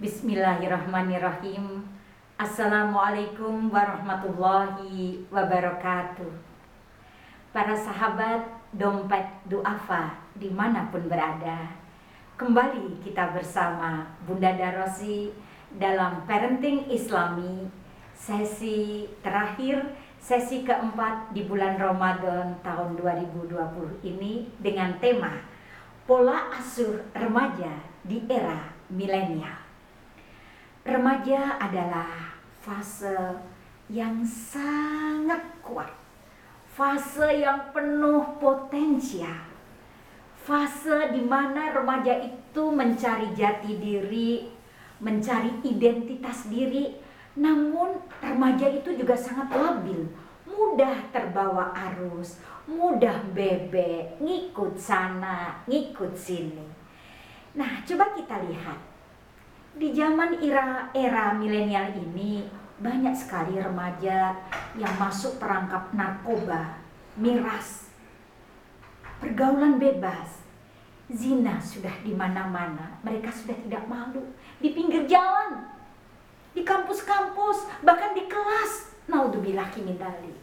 Bismillahirrahmanirrahim. Assalamualaikum warahmatullahi wabarakatuh. Para sahabat dompet duafa di mana pun berada Kembali kita bersama Bunda Darosi dalam Parenting Islami Sesi terakhir, sesi keempat di bulan Ramadan tahun 2020 ini Dengan tema Pola asuh remaja di era milenial Remaja adalah fase yang sangat kuat, fase yang penuh potensial, fase di mana remaja itu mencari jati diri, mencari identitas diri, namun remaja itu juga sangat labil, mudah terbawa arus, mudah bebek, ngikut sana, ngikut sini. Nah, coba kita lihat di zaman era era milenial ini banyak sekali remaja yang masuk perangkap narkoba, miras, pergaulan bebas, zina sudah di mana-mana. Mereka sudah tidak malu di pinggir jalan, di kampus-kampus, bahkan di kelas. Naudzubillah kimidali.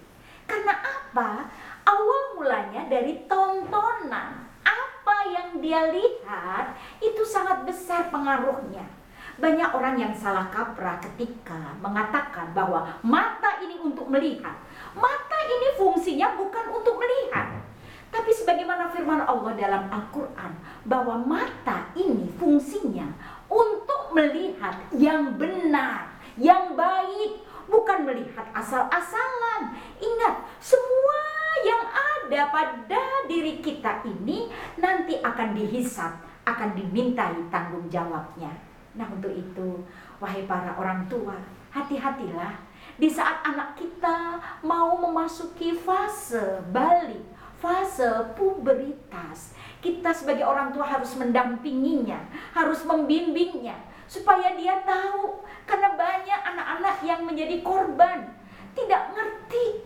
Karena apa? Awal mulanya dari tontonan. Apa yang dia lihat itu sangat besar pengaruhnya banyak orang yang salah kaprah ketika mengatakan bahwa mata ini untuk melihat. Mata ini fungsinya bukan untuk melihat. Tapi sebagaimana firman Allah dalam Al-Quran bahwa mata ini fungsinya untuk melihat yang benar, yang baik, bukan melihat asal-asalan. Ingat, semua yang ada pada diri kita ini nanti akan dihisap, akan dimintai tanggung jawabnya. Nah untuk itu, wahai para orang tua, hati-hatilah di saat anak kita mau memasuki fase balik, fase puberitas. Kita sebagai orang tua harus mendampinginya, harus membimbingnya supaya dia tahu karena banyak anak-anak yang menjadi korban tidak ngerti.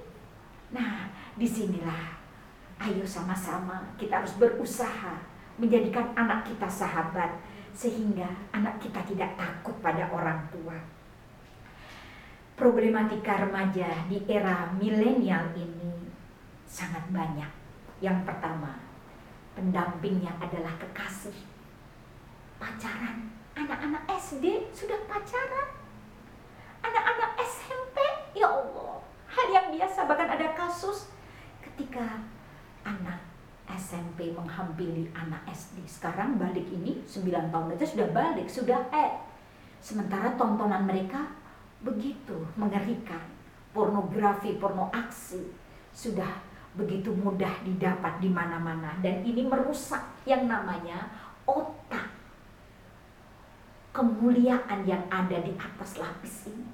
Nah, di sinilah ayo sama-sama kita harus berusaha menjadikan anak kita sahabat sehingga anak kita tidak takut pada orang tua. Problematika remaja di era milenial ini sangat banyak. Yang pertama, pendampingnya adalah kekasih. Pacaran. Anak-anak SD sudah pacaran. Anak-anak SMP, ya Allah, hal yang biasa bahkan ada kasus ketika anak SMP menghampiri anak SD. Sekarang balik ini 9 tahun aja sudah balik, sudah head. Sementara tontonan mereka begitu mengerikan. Pornografi, porno aksi sudah begitu mudah didapat di mana-mana dan ini merusak yang namanya otak kemuliaan yang ada di atas lapis ini.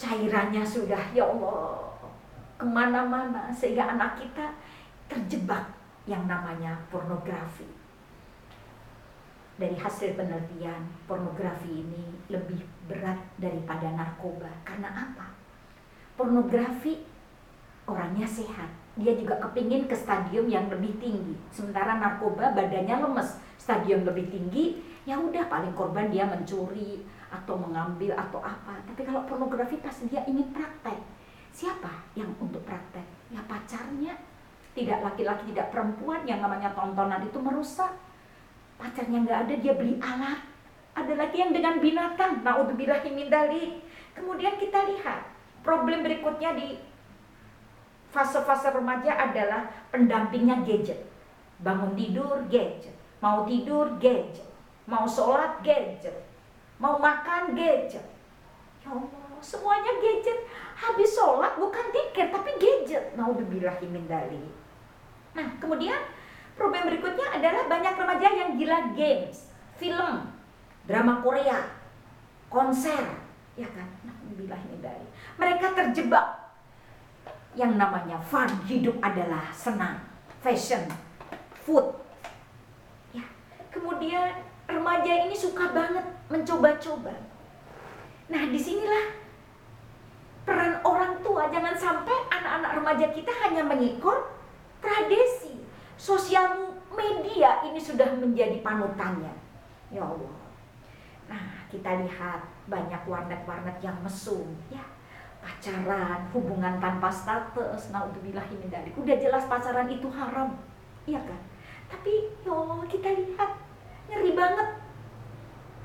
Cairannya sudah ya Allah ke mana-mana sehingga anak kita terjebak yang namanya pornografi. Dari hasil penelitian, pornografi ini lebih berat daripada narkoba. Karena apa? Pornografi orangnya sehat. Dia juga kepingin ke stadium yang lebih tinggi. Sementara narkoba badannya lemes, stadium lebih tinggi, ya udah paling korban dia mencuri atau mengambil atau apa. Tapi kalau pornografi pasti dia ingin praktek. Siapa yang untuk praktek? Ya pacarnya, tidak laki-laki tidak perempuan yang namanya tontonan itu merusak. Pacarnya nggak ada dia beli alat. Ada lagi yang dengan binatang. Naudzubillah mindali kemudian kita lihat problem berikutnya di fase-fase remaja adalah pendampingnya gadget. Bangun tidur gadget. Mau tidur gadget. Mau sholat gadget. Mau makan gadget. Ya Allah semuanya gadget. Habis sholat bukan tiket tapi gadget naudzubillah mindali Nah, kemudian problem berikutnya adalah banyak remaja yang gila games, film, drama Korea, konser, ya kan? Nah, ini dari mereka terjebak yang namanya fun hidup adalah senang, fashion, food. Ya. Kemudian remaja ini suka banget mencoba-coba. Nah, di sinilah peran orang tua jangan sampai anak-anak remaja kita hanya mengikut tradisi sosial media ini sudah menjadi panutannya ya Allah Nah, kita lihat banyak warnet-warnet yang mesum, ya pacaran, hubungan tanpa status, naudzubillahi min dalik. Udah jelas pacaran itu haram. Iya kan? Tapi yo kita lihat ngeri banget.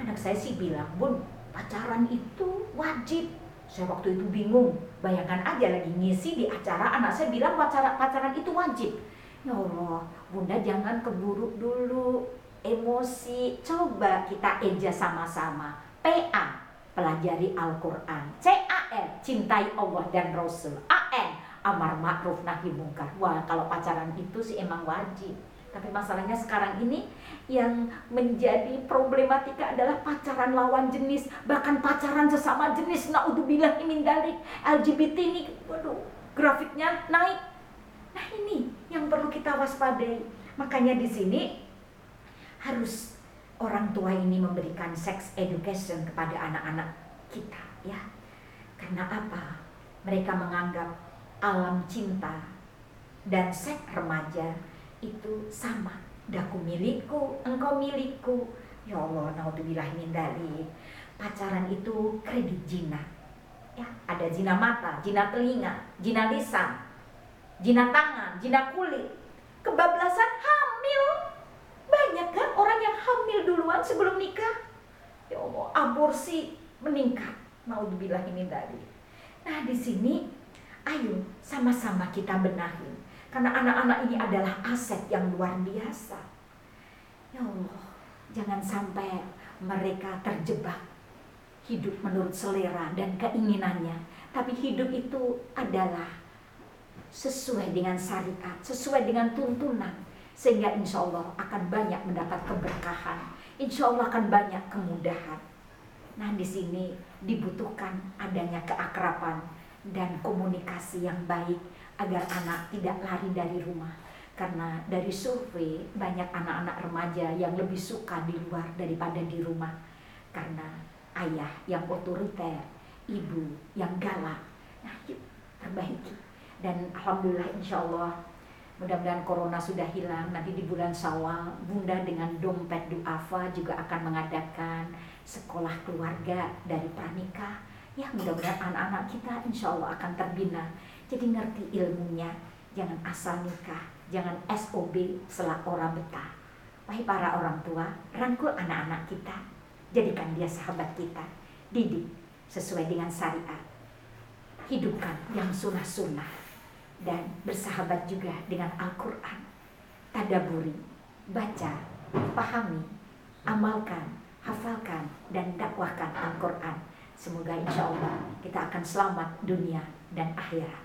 Anak saya sih bilang, "Bun, pacaran itu wajib." Saya waktu itu bingung. Bayangkan aja lagi ngisi di acara anak saya bilang pacaran pacaran itu wajib. Ya Allah, Bunda jangan keburu dulu emosi. Coba kita eja sama-sama. PA pelajari Al-Quran. C-A-N, cintai Allah dan Rasul. A-N, amar ma'ruf nahi mungkar. Wah, kalau pacaran itu sih emang wajib. Tapi masalahnya sekarang ini yang menjadi problematika adalah pacaran lawan jenis, bahkan pacaran sesama jenis. Naudzubillah min dalik. LGBT ini, waduh, grafiknya naik. Nah ini yang perlu kita waspadai. Makanya di sini harus orang tua ini memberikan sex education kepada anak-anak kita ya karena apa mereka menganggap alam cinta dan seks remaja itu sama daku milikku engkau milikku ya Allah naudzubillah min dalik pacaran itu kredit jina ya ada jina mata jina telinga jina lisan jina tangan jina kulit kebablasan hamil banyak kan orang yang hamil duluan sebelum nikah. Ya Allah, aborsi meningkat. Mau dibilang ini tadi. Nah, di sini ayo sama-sama kita benahi. Karena anak-anak ini adalah aset yang luar biasa. Ya Allah, jangan sampai mereka terjebak hidup menurut selera dan keinginannya. Tapi hidup itu adalah sesuai dengan syariat, sesuai dengan tuntunan sehingga insya Allah akan banyak mendapat keberkahan, insya Allah akan banyak kemudahan. Nah di sini dibutuhkan adanya keakraban dan komunikasi yang baik agar anak tidak lari dari rumah. Karena dari survei banyak anak-anak remaja yang lebih suka di luar daripada di rumah. Karena ayah yang otoriter, ibu yang galak. Nah yuk perbaiki. Dan Alhamdulillah insya Allah Mudah-mudahan corona sudah hilang. Nanti di bulan Syawal, Bunda dengan dompet duafa juga akan mengadakan sekolah keluarga dari pranikah. Ya mudah-mudahan anak-anak kita insya Allah akan terbina. Jadi ngerti ilmunya. Jangan asal nikah. Jangan SOB setelah orang betah. Wahai para orang tua, rangkul anak-anak kita. Jadikan dia sahabat kita. Didik sesuai dengan syariat. Hidupkan yang sunnah-sunnah dan bersahabat juga dengan Al-Quran. Tadaburi, baca, pahami, amalkan, hafalkan, dan dakwahkan Al-Quran. Semoga insya Allah kita akan selamat dunia dan akhirat.